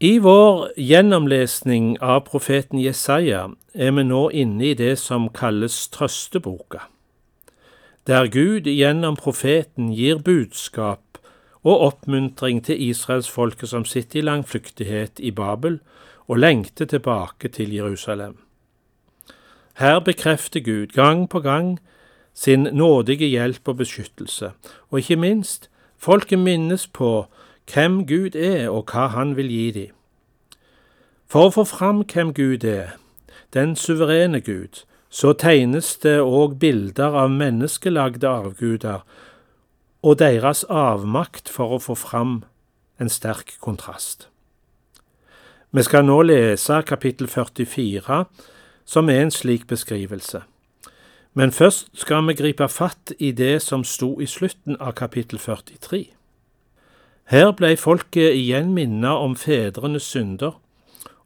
I vår gjennomlesning av profeten Jesaja er vi nå inne i det som kalles trøsteboka, der Gud gjennom profeten gir budskap og oppmuntring til israelsfolket som sitter i langflyktighet i Babel og lengter tilbake til Jerusalem. Her bekrefter Gud gang på gang sin nådige hjelp og beskyttelse, og ikke minst, folket minnes på hvem Gud er og hva han vil gi dem. For å få fram hvem Gud er, den suverene Gud, så tegnes det òg bilder av menneskelagde avguder og deres avmakt for å få fram en sterk kontrast. Vi skal nå lese kapittel 44, som er en slik beskrivelse. Men først skal vi gripe fatt i det som sto i slutten av kapittel 43. Her ble folket igjen minnet om fedrenes synder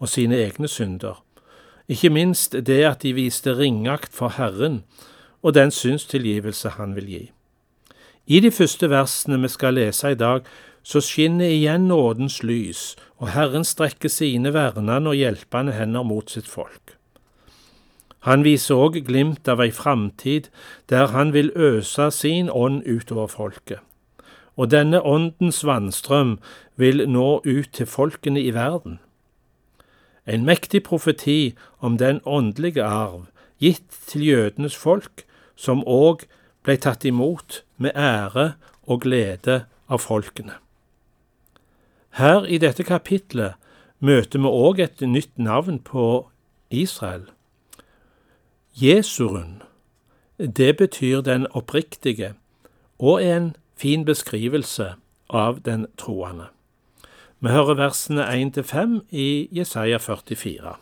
og sine egne synder, ikke minst det at de viste ringakt for Herren og den synstilgivelse Han vil gi. I de første versene vi skal lese i dag, så skinner igjen nådens lys, og Herren strekker sine vernende og hjelpende hender mot sitt folk. Han viser òg glimt av ei framtid der han vil øse sin ånd utover folket og denne åndens vannstrøm vil nå ut til folkene i verden. En mektig profeti om den åndelige arv gitt til jødenes folk, som òg ble tatt imot med ære og glede av folkene. Her i dette kapitlet møter vi òg et nytt navn på Israel. Jesurun, det betyr den oppriktige, og en fin beskrivelse av den troende. Vi hører versene 1-5 i Jesaja 44.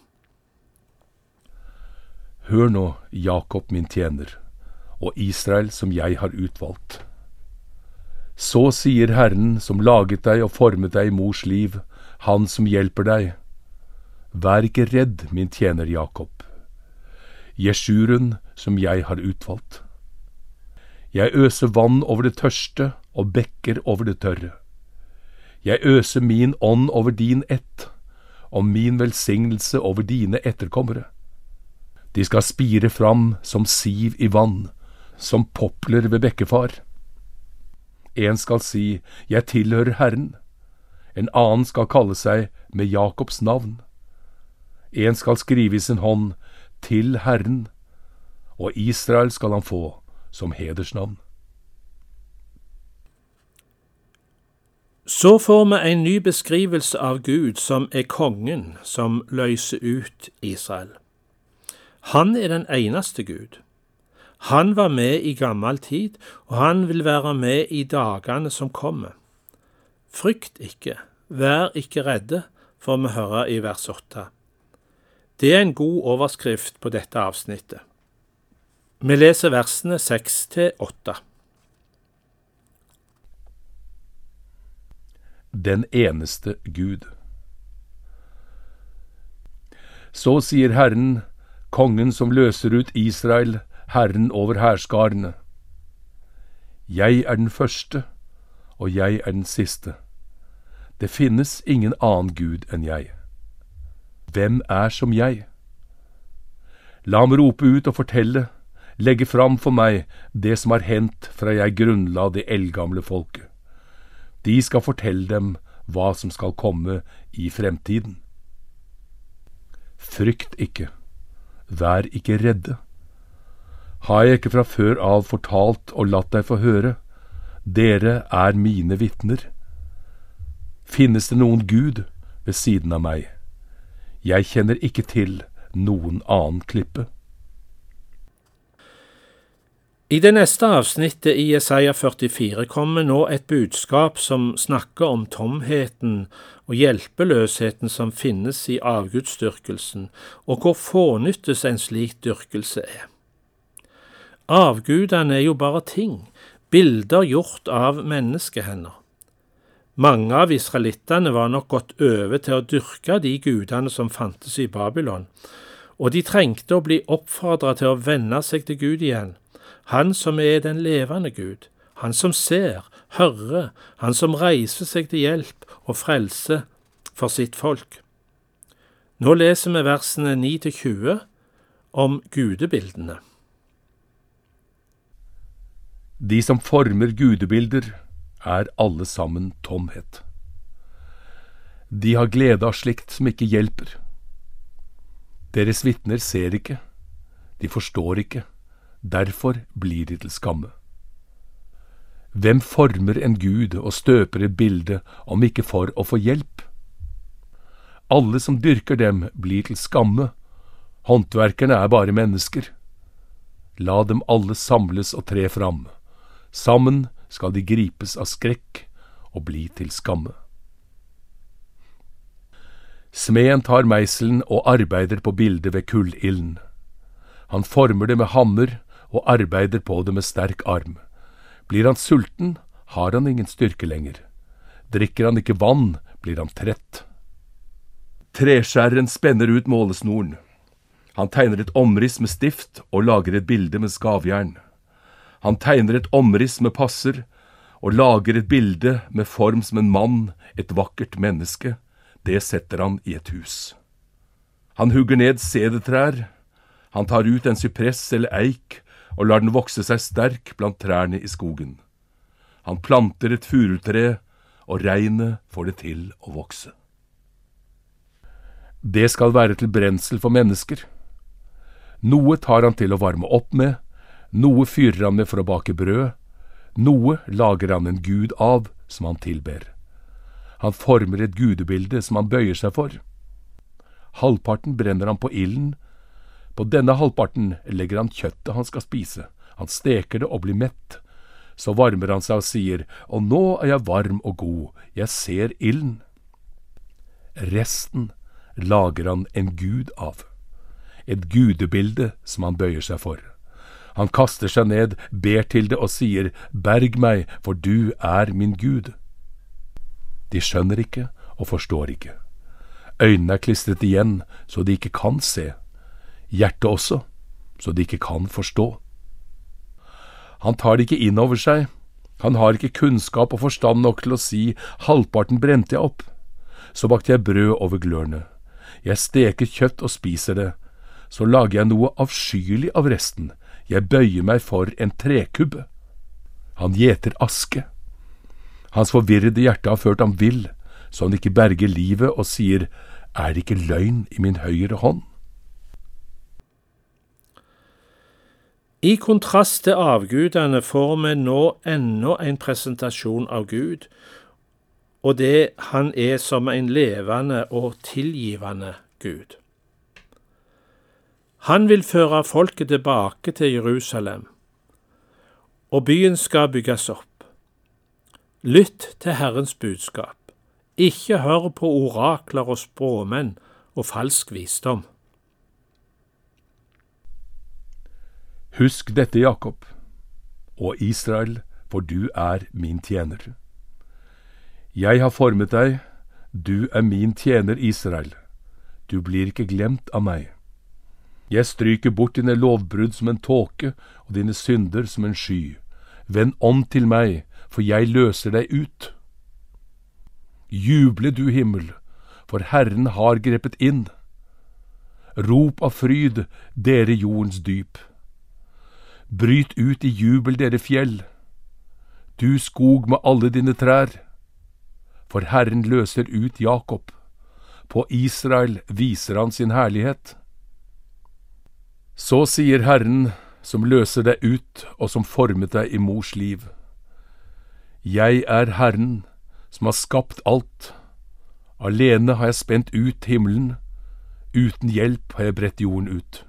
Hør nå, Jakob min tjener, og Israel som jeg har utvalgt. Så sier Herren som laget deg og formet deg i mors liv, Han som hjelper deg. Vær ikke redd, min tjener Jakob. Jesjurun som jeg har utvalgt. Jeg øser vann over det tørste og bekker over det tørre. Jeg øser min ånd over din ett, og min velsignelse over dine etterkommere. De skal spire fram som siv i vann, som popler ved bekkefar. En skal si, Jeg tilhører Herren. En annen skal kalle seg med Jakobs navn. En skal skrive i sin hånd, Til Herren, og Israel skal han få som hedersnavn. Så får vi en ny beskrivelse av Gud som er kongen som løser ut Israel. Han er den eneste Gud. Han var med i gammel tid, og han vil være med i dagene som kommer. Frykt ikke, vær ikke redde, får vi høre i vers åtte. Det er en god overskrift på dette avsnittet. Vi leser versene seks til åtte. Den eneste Gud. Så sier Herren, kongen som løser ut Israel, Herren over hærskarene. Jeg er den første, og jeg er den siste. Det finnes ingen annen Gud enn jeg. Hvem er som jeg? La ham rope ut og fortelle legge fram for meg det som har hendt fra jeg grunnla det eldgamle folket. De skal fortelle dem hva som skal komme i fremtiden. Frykt ikke, vær ikke redde. Har jeg ikke fra før av fortalt og latt deg få høre? Dere er mine vitner. Finnes det noen Gud ved siden av meg? Jeg kjenner ikke til noen annen klippe. I det neste avsnittet i Jesaja 44 kommer nå et budskap som snakker om tomheten og hjelpeløsheten som finnes i avgudsdyrkelsen, og hvor fånyttes en slik dyrkelse er. Avgudene er jo bare ting, bilder gjort av menneskehender. Mange av israelittene var nok gått over til å dyrke de gudene som fantes i Babylon, og de trengte å bli oppfordra til å vende seg til Gud igjen han som er den levende Gud, han som ser, hører, han som reiser seg til hjelp og frelse for sitt folk. Nå leser vi versene 9–20 om gudebildene. De som former gudebilder, er alle sammen tomhet. De har glede av slikt som ikke hjelper. Deres vitner ser ikke, de forstår ikke, derfor blir de til skamme. Hvem former en gud og støper et bilde om ikke for å få hjelp? Alle som dyrker dem, blir til skamme, håndverkerne er bare mennesker. La dem alle samles og tre fram, sammen skal de gripes av skrekk og bli til skamme. Smeden tar meiselen og arbeider på bildet ved kullilden. Han former det med hammer og arbeider på det med sterk arm. Blir han sulten, har han ingen styrke lenger. Drikker han ikke vann, blir han trett. Treskjæreren spenner ut målesnoren. Han tegner et omriss med stift og lager et bilde med skavjern. Han tegner et omriss med passer og lager et bilde med form som en mann, et vakkert menneske det setter han i et hus. Han hugger ned sedertrær, han tar ut en sypress eller eik og lar den vokse seg sterk blant trærne i skogen. Han planter et furutre, og regnet får det til å vokse. Det skal være til brensel for mennesker. Noe tar han til å varme opp med, noe fyrer han med for å bake brød, noe lager han en gud av som han tilber. Han former et gudebilde som han bøyer seg for. Halvparten brenner han på ilden. På denne halvparten legger han kjøttet han skal spise. Han steker det og blir mett. Så varmer han seg og sier, Og nå er jeg varm og god, jeg ser ilden. Resten lager han en gud av. Et gudebilde som han bøyer seg for. Han kaster seg ned, ber til det og sier, Berg meg, for du er min Gud. De skjønner ikke og forstår ikke. Øynene er klistret igjen så de ikke kan se. Hjertet også, så de ikke kan forstå. Han tar det ikke inn over seg. Han har ikke kunnskap og forstand nok til å si halvparten brente jeg opp. Så bakte jeg brød over glørne. Jeg steker kjøtt og spiser det. Så lager jeg noe avskyelig av resten. Jeg bøyer meg for en trekubbe. Han gjeter aske. Hans forvirrede hjerte har ført ham vill, så han ikke berger livet og sier, Er det ikke løgn i min høyre hånd? I kontrast til avgudene får vi nå enda en presentasjon av Gud, og det han er som en levende og tilgivende Gud. Han vil føre folket tilbake til Jerusalem, og byen skal bygges opp. Lytt til Herrens budskap. Ikke hør på orakler og språmenn og falsk visdom. Husk dette, Jakob, og Israel, for du er min tjener. Jeg har formet deg, du er min tjener Israel, du blir ikke glemt av meg. Jeg stryker bort dine lovbrudd som en tåke og dine synder som en sky. Vend om til meg, for jeg løser deg ut. Juble du himmel, for Herren har grepet inn. Rop av fryd, dere jordens dyp. Bryt ut i jubel, dere fjell, du skog med alle dine trær. For Herren løser ut Jakob, på Israel viser han sin herlighet. Så sier Herren, som løser deg ut og som formet deg i mors liv. Jeg er Herren, som har skapt alt. Alene har jeg spent ut himmelen, uten hjelp har jeg bredt jorden ut.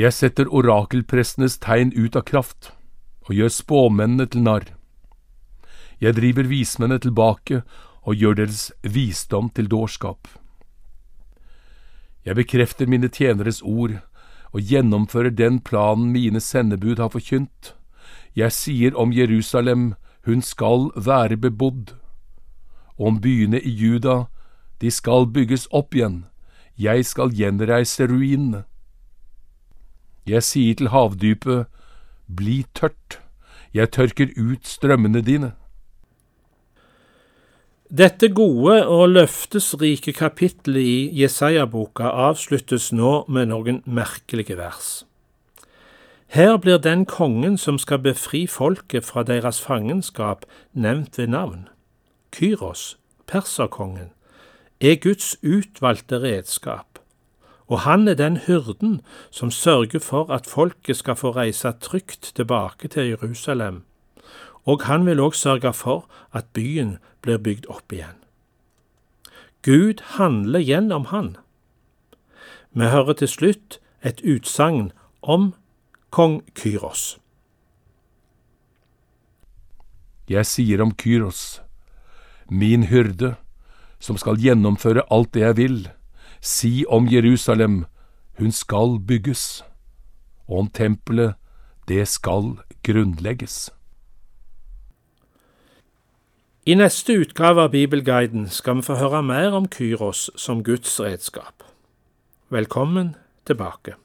Jeg setter orakelprestenes tegn ut av kraft, og gjør spåmennene til narr. Jeg driver vismennene tilbake og gjør deres visdom til dårskap. Jeg bekrefter mine tjeneres ord og gjennomfører den planen mine sendebud har forkynt. Jeg sier om Jerusalem, hun skal være bebodd. Og om byene i Juda, de skal bygges opp igjen, jeg skal gjenreise ruinene. Jeg sier til havdypet, bli tørt, jeg tørker ut strømmene dine. Dette gode og løftesrike kapittelet i Jesaja-boka avsluttes nå med noen merkelige vers. Her blir den kongen som skal befri folket fra deres fangenskap, nevnt ved navn. Kyros, perserkongen, er Guds utvalgte redskap, og han er den hyrden som sørger for at folket skal få reise trygt tilbake til Jerusalem, og han vil òg sørge for at byen blir bygd opp igjen. Gud handler gjennom han. Vi hører til slutt et utsagn om kong Kyros. Jeg sier om Kyros, min hyrde, som skal gjennomføre alt det jeg vil, si om Jerusalem, hun skal bygges, og om tempelet, det skal grunnlegges. I neste utgave av Bibelguiden skal vi få høre mer om Kyros som Guds redskap. Velkommen tilbake.